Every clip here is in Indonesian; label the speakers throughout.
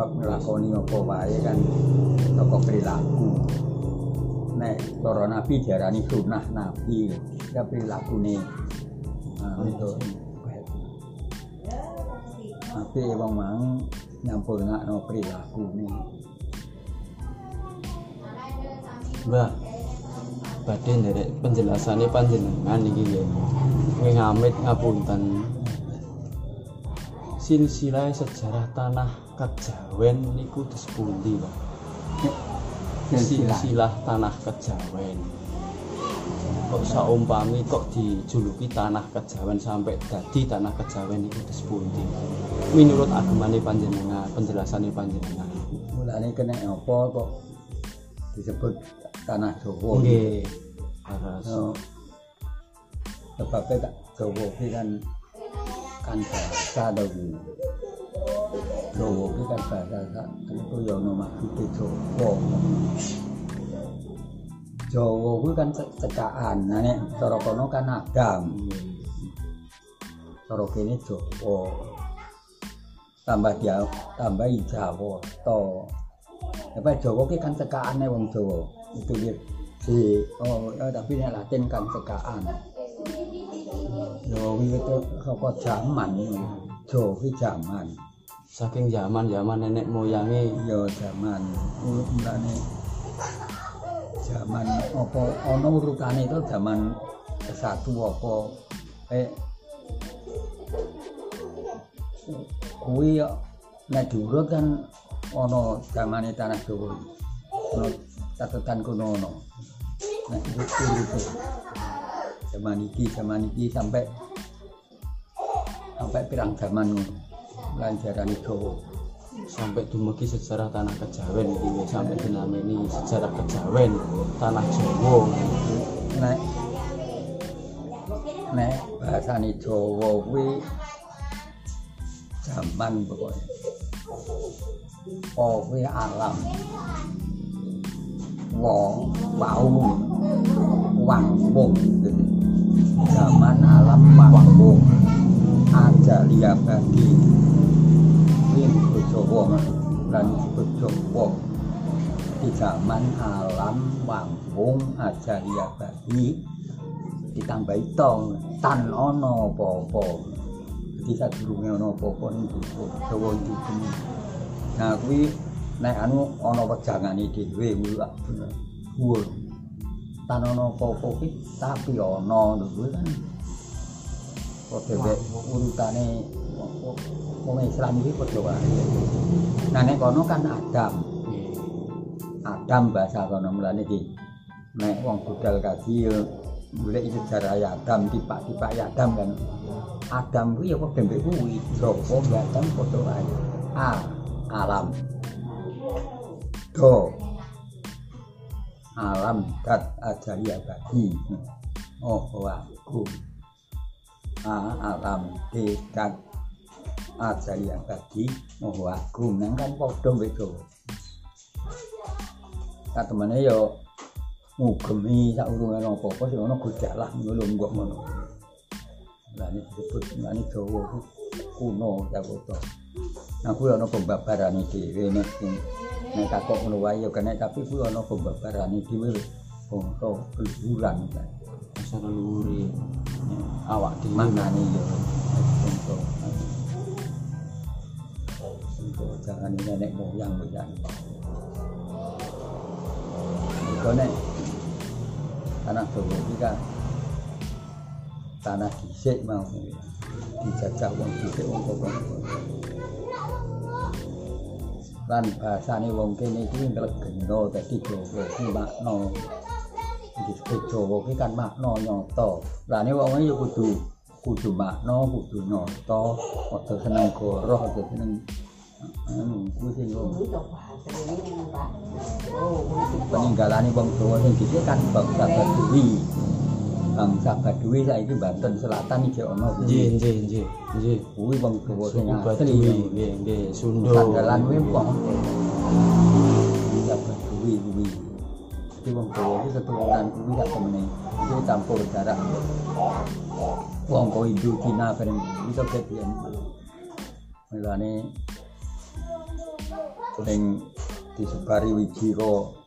Speaker 1: sebab nglakoni apa wae kan saka perilaku nek para nabi diarani sunah nabi ya perilakune nah itu tapi wong mang nyampurnakno perilakune
Speaker 2: Mbak badhe nderek penjelasane panjenengan iki nggih. Nggih ngamit ngapunten. Silsilah sejarah tanah Kejawen niku disepundi, Pak? Silsilah tanah Kejawen. Kok saumpami kok dijuluki tanah Kejawen sampai dadi tanah Kejawen niku disepundi? Menurut agamane panjenengan, penjelasane panjenengan.
Speaker 1: mulane kena apa kok disebut tanah Jawa
Speaker 2: Nggih. Paras.
Speaker 1: Oh, sebabnya tak Jawa kan kan bahasa tau ini Jawa ini kan bahasa kan itu ya ada maksudnya Jawa Jawa itu kan ce- cekaan nah nek kan Adam cara kene Jawa tambah dia tambah Jawa to. Apa Jawa ki kan cekaane wong Jawa itu dia si oh tapi nek Latin kan cekaan Jawa itu saka zaman Jawa ki zaman
Speaker 2: Saking zaman-zaman nenek moyange
Speaker 1: ya zaman mulane zaman apa ana urutane itu zaman ke satu apa eh kuwi ya, nek diurut kan ana zamane tanah Jawa catatan kuno ana nek urut urut zaman iki zaman iki sampai sampai pirang zaman jarane Jawa
Speaker 2: sampai dumugi sejarah tanah Kejawen iki sampai dinameni sejarah Kejawen tanah Jawa.
Speaker 1: Nek nek bahasane Jawa kuwi zaman pokoknya kuwi alam wo wau wangbo zaman alam wangbo ada lihat bagi min lan dan bojowo di zaman alam wangbo aja lihat bagi ditambahi tong tan ana apa-apa jadi saat burungnya ono popo nih bojowo itu nah kuwi nek anu ana wejangane dhewe kuwi lak bener. Dhuwur tan apa-apa kuwi tapi ono lho kan. Kok dhewek urutane wong Islam iki padha wae. Nah nek kono kan Adam. Adam bahasa kono mulane iki. Nek wong budal kaji yo golek sejarah ya Adam tipak-tipak ya Adam kan. Adam kuwi ya kok dembe kuwi? Joko ya Adam padha wae. A alam do alam dat ajaria bagi oh aku? A alam d dat ajaria bagi oh aku? Nang kan padha beda katemane yo ngugemi sak apa-apa sing ana godalah ngono lho mbok ngono. Lah ini disebut ngene Jawa ku kuno Jawa. Nah kuwi ana pembabarane dhewe nek sing nek takok ngono wae ya kena tapi kuwi ana pembabarane dhewe bangsa keluhuran kan.
Speaker 2: asal leluhuri awak dhewe
Speaker 1: Maknane ya bangsa. Untuk jangan nenek moyang moyang. Iku nek tanah Jawa iki kan tanah dhisik mau dijajah wong dhisik wong kok. Lan bahasane wong kene iki nglegeno dadi Jawa iki makna disebut Jawa iki kan makna nyata. Lah nek wong ya kudu kudu makna, kudu nyata, aja seneng goroh, aja seneng kuwi sing peninggalane wong Jawa sing dhisik kan bangsa Baduy. Bangsa Baduy saiki Banten Selatan iki ana
Speaker 2: nggih
Speaker 1: kuwi.
Speaker 2: nggih nggih nggih
Speaker 1: Kuwi wong Jawa sing asli.
Speaker 2: Nggih nggih Sunda
Speaker 1: Sandalan kuwi wong Bangsa Baduy kuwi. Jadi wong Jawa iki keturunan kuwi sak temene. Iki campur darah. Wong kok Hindu Cina bareng iso kebiyen. Mulane sing disebari wijiro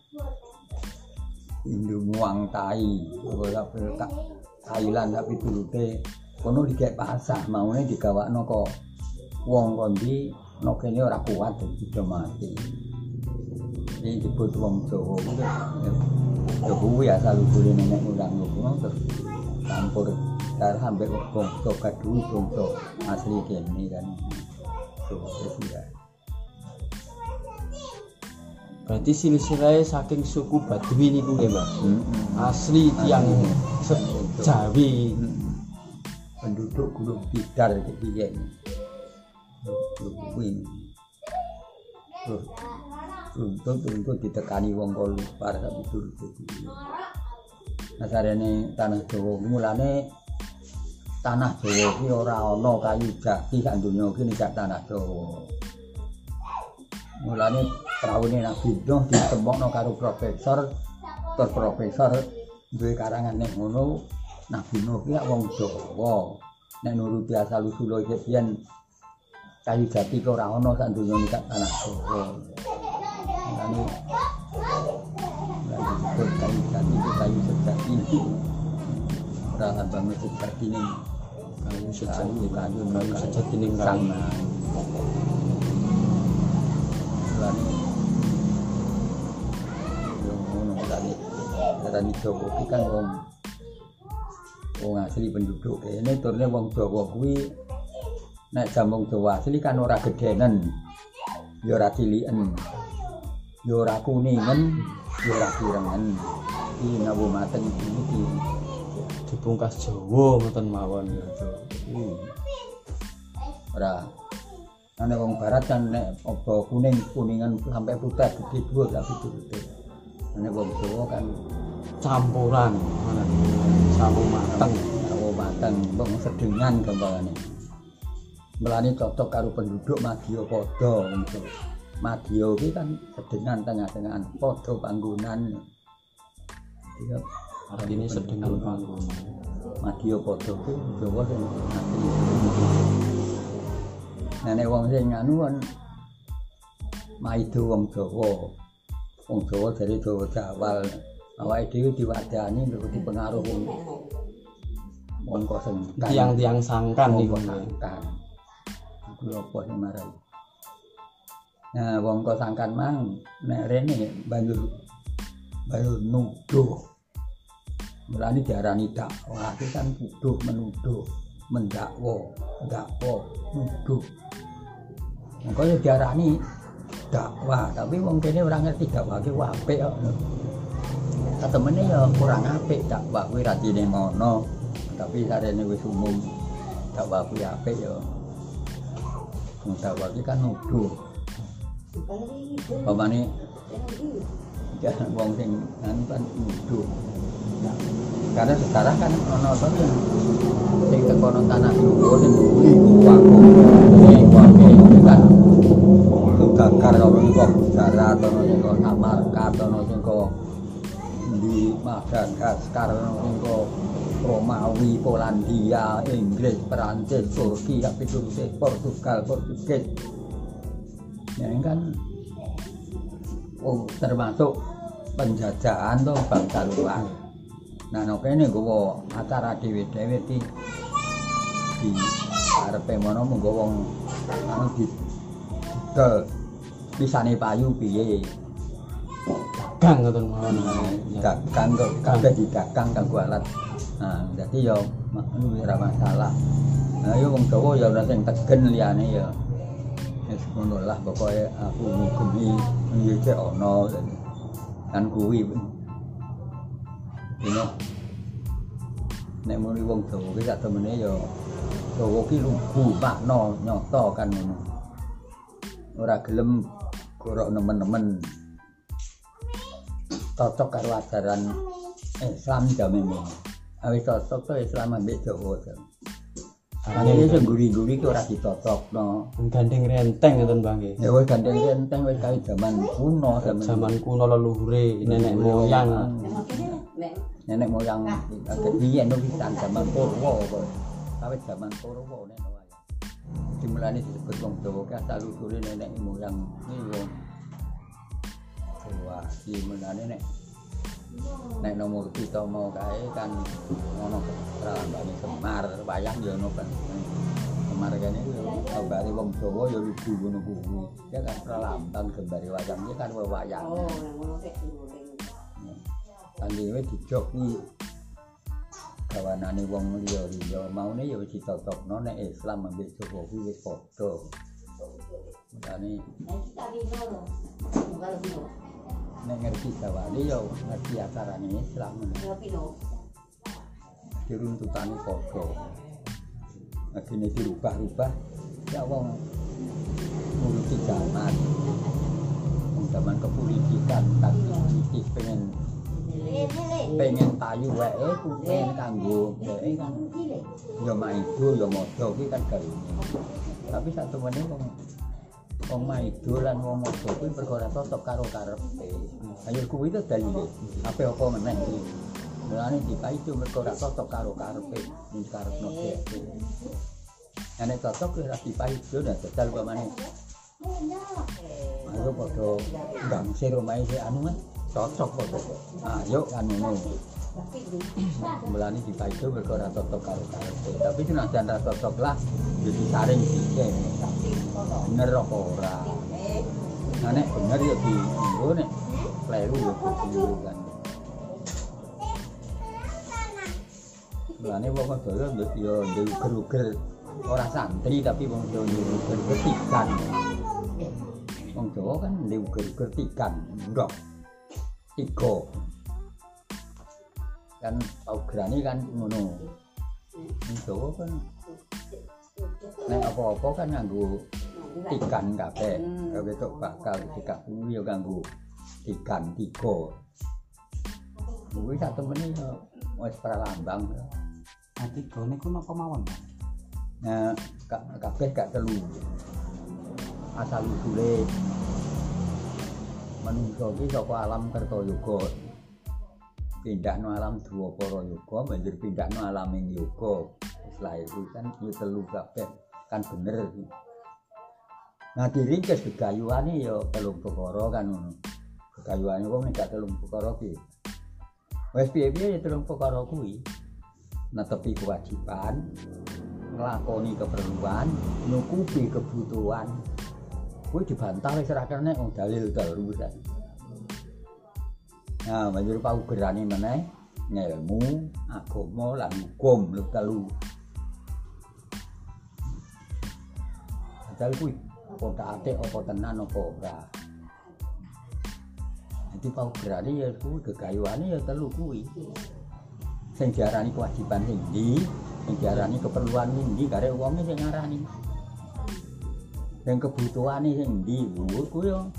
Speaker 1: Indu muang tai ora tak Thailand tapi tulute kono dikek pasah maune digawakno kok wong kondi no kene ora kuat dadi mati. Ini disebut wong Jawa. Kuwi ya kuwi asal usule nenek moyang ngono terus campur. Darah ambek bangsa kadui bangsa asli kene kan. Wis ya
Speaker 2: Berarti silsilahnya saking suku Badui niku nggih.
Speaker 1: Hmm.
Speaker 2: Asli tiang se- Jawi.
Speaker 1: penduduk Gunung piye ini. Gunung kuwi. Terus tuntut tuntut ditekani wong kol par tapi turut Nah sarene tanah Jawa mulane tanah Jawa ki ora ana kayu jati sak donya ki tanah Jawa. Mulane praune Nabi Nuh ditemokno karo profesor tur profesor duwe karangan nek ngono Nabi Nuh ki wong Jawa. Nek nuruti asal usul iki biyen kayu jati ki ora ana sak donya nek tanah Jawa. Mulane kayu jati kayu sejati. Ora banget sejati ini.
Speaker 2: Kayu sejati,
Speaker 1: kayu
Speaker 2: sejati ning kayu.
Speaker 1: Darani Jawa ki kan wong wong asli penduduk kene turne wong Jawa kuwi nek jam wong Jawa asli kan ora gedenen ya ora ciliken. Ya ora kuningen ya ora kirengen iki nawu mateng iki
Speaker 2: Dipungkas Jawa ngoten mawon. Ya.
Speaker 1: Hmm. ora. Nek wong barat kan nek apa kuning kuningan sampai putih gede dhuwur tapi turute nek wong Jawa kan
Speaker 2: Campuran sawu mateng.
Speaker 1: Jawa mateng wong sedengan gampangane melani cocok karo penduduk Madya padha wong Jawa Madya ki kan sedengan tengah-tengahan padha panggonan Iya,
Speaker 2: Artinya sedengan panggonan.
Speaker 1: Madya padha ku Jawa sing asli. Nah nek wong sing anu kan maido wong Jawa. Wong Jawa dari Jawa Jawal. Awake dhewe diwadani karo dipengaruh wong sing
Speaker 2: Tiang-tiang sangkan
Speaker 1: kok sangkan. Iku apa sing marai? Nah, wong sangkan mang nek rene banjur banjur nuduh Mulane diarani dakwah itu kan tuduh menuduh, mendakwa, dakwa, nuduh. Mengko ya diarani dakwah, tapi wong kene ora ngerti dakwah ki apik kok. Katemene ya kurang apik dakwah kuwi ratine ngono. Tapi sarene wis umum dakwah kuwi apik ya. Wong dakwah ki kan nuduh. Pamane jangan wong sing anu kan nuduh. karena sekarang kan ono sing sing tekono tanah luhur sing buli kuwaku iki kan ono sing kok Gujarat ono sing kok Samarkand ono sing kok di Madagaskar kok Romawi, Polandia, Inggris, Perancis, Turki, Turki, Portugal, Portugis. Ya kan oh, termasuk penjajahan tuh bangsa luar. Nah, no kene nggawa acara dhewe-dhewe di di arepe mono mung wong anu di ke payu piye.
Speaker 2: Dagang ngoten mawon. Ya.
Speaker 1: Dagang kok kabeh didagang kanggo alat. Nah, dadi yo anu ora masalah. Nah, yo wong Jawa ya ora sing tegen liyane ya. Wis ngono lah pokoke aku ngugemi iki cek ono kan kuwi. Ini nek muni wong Jawa ki sak temene ya Jawa ki lugu makna nyata kan ngono. Ora gelem gorok nemen-nemen. Cocok karo ajaran Islam jamene. Awis cocok to Islam ambek Jawa. Ini sing guri-guri ki ora dicocokno.
Speaker 2: Gandeng renteng ngoten Bang nggih.
Speaker 1: Ya wis gandeng renteng wis kaya zaman kuno, zaman
Speaker 2: Zaman kuno leluhure nenek moyang.
Speaker 1: nenek moyang biyen no pisan zaman Purwa kok. Kawit zaman Purwa nek wae. Dimulane disebut wong Jawa ki asal usule nenek moyang iki wong situasi menane nek nek nomor kita mau kae kan ngono kerambane Semar wayang ya ono kan. Semar kene yo gambare wong Jawa ya lugu ngono kuwi ya kan pralambang gambare wayang iki kan wayang
Speaker 3: Oh, ngono sik
Speaker 1: dijoki gawanane wong liya-liya. Maune ya wis ditotokno nek Islam ambek Jawa kuwi wis padha. Mulane
Speaker 3: Nah, kita. Kalau pino,
Speaker 1: nek ngerti gawane ya ngerti acarane Islam diruntutane padha. Agene dirubah-rubah ya wong nuruti zaman. Zaman kepolitikan tapi politik pengen pengen payu wae pengen kanggo dhek kan ya maido ya modo kuwi kan garine. Tapi satu meneh wong wong maido lan wong modo kuwi perkara cocok karo karepe. Ayo kuwi itu dalile. Apa apa meneh iki. Mulane dipaido mergo ora cocok karo karepe, ning karepno dhek. Nek cocok ora dipaido nek dadal. Ayo padha gangsir omahe sik anu kan cocok padha. Ayo kan ngono. Mulane dipaido mergo ora cocok karo karepe. Tapi senajan ora cocok lah ya disaring sithik. Bener apa ora? Nah, nek bener ya dienggo nek kleru ya dienggo kan. Mulane wong ndek ya ndek uger-uger ora santri tapi wong Jawa ndek uger tikan. Wong Jawa kan ndek uger-uger tikan, ndok. Tiga. Kan paugerane kan ngono. Wong Jawa kan nek apa-apa kan nganggo tikan kabeh. Kabeh tok bakal dikak kuwi ya nganggo tikan tiga. Kuwi sak temene ya wis pralambang.
Speaker 2: Ati gone ku napa mawon?
Speaker 1: Nah, ka- kabeh gak telu. Asal usule manungsa iki saka alam Kertayoga. Pindah no alam Dwapara Yoga, banjur pindah no alam ing yoga. Setelah itu kan ya telu kabeh kan bener. Nah diringkes gegayuane ya telung perkara kan ngono. Gegayuane wong nek telung ya telung perkara kuwi. netepi kewajiban, nglakoni keperluan, nyukupi kebutuhan. Kuwi dibantah ora kena wong dalil darurat. Nah, banjur paugerane meneh ngelmu, agama lan hukum lu. Padahal kuwi apa tak atik apa tenan apa ora. Jadi paugerane ya kuwi gegayuane ya telu kuwi. sing diarani kewajiban sing ndi, sing diarani keperluan sing ndi kare wonge sing ngarani. Sing kebutuhane sing ndi, lho kuwi yo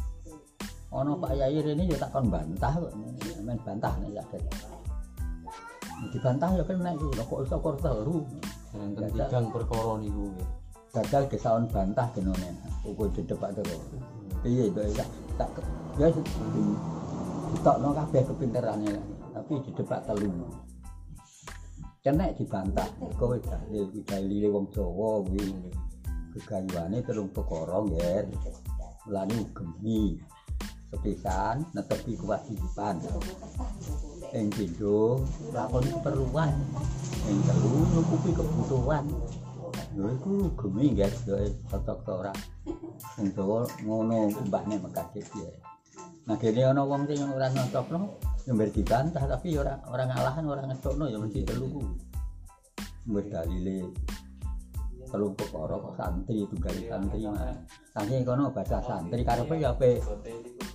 Speaker 1: ana Pak Yai rene yo tak kon bantah. Men bantah nek saged. Dibantah ya iku lho kok iso korteru.
Speaker 2: Enten tigang perkara niku
Speaker 1: Gagal kesaon bantah genone. Ukur dedepak terus. Piye to tak tak ya ditokno kabeh kepinterane tapi didepak telu. Kenek dibantah, kowe dalil kuwi dalile wong Jawa kuwi. Gegayuane telung perkara nggih. Mulane gemi. Sepisan netepi kewajiban. Ing pindho lakoni keperluan. Ing telu nyukupi kebutuhan. Lho iku gemi nggih, yo cocok to ora. Wong Jawa ngono mbakne mekake piye. Nah kene ana wong sing ora nyocokno nyember dibantah tapi ora ora ngalahan ora ngecokno ya mesti telu ku. Wis dalile telu perkara kok santri tunggal santri mah. Saking kono bahasa santri karepe ya ape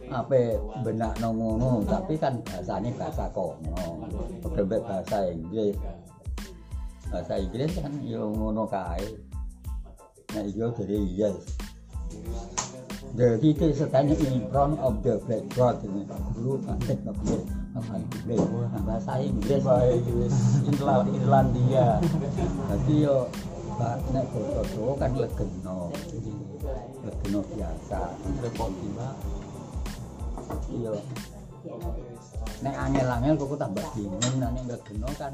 Speaker 1: ape benakno ngono tapi kan bahasane bahasa kono. Kebek bahasa Inggris. Bahasa Inggris kan ya ngono kae. Nah iya dari yes. The teacher standing in front of the blackboard ini. Guru praktek ngebir apa bahasa Inggris
Speaker 2: Bahasa Inggris Irla- Irlandia.
Speaker 1: jadi yo nek basa Jawa kan legeno. Legeno biasa.
Speaker 2: Iki, Pak.
Speaker 1: iya. Nek angel-angel kok tambah bingung. Nek legeno kan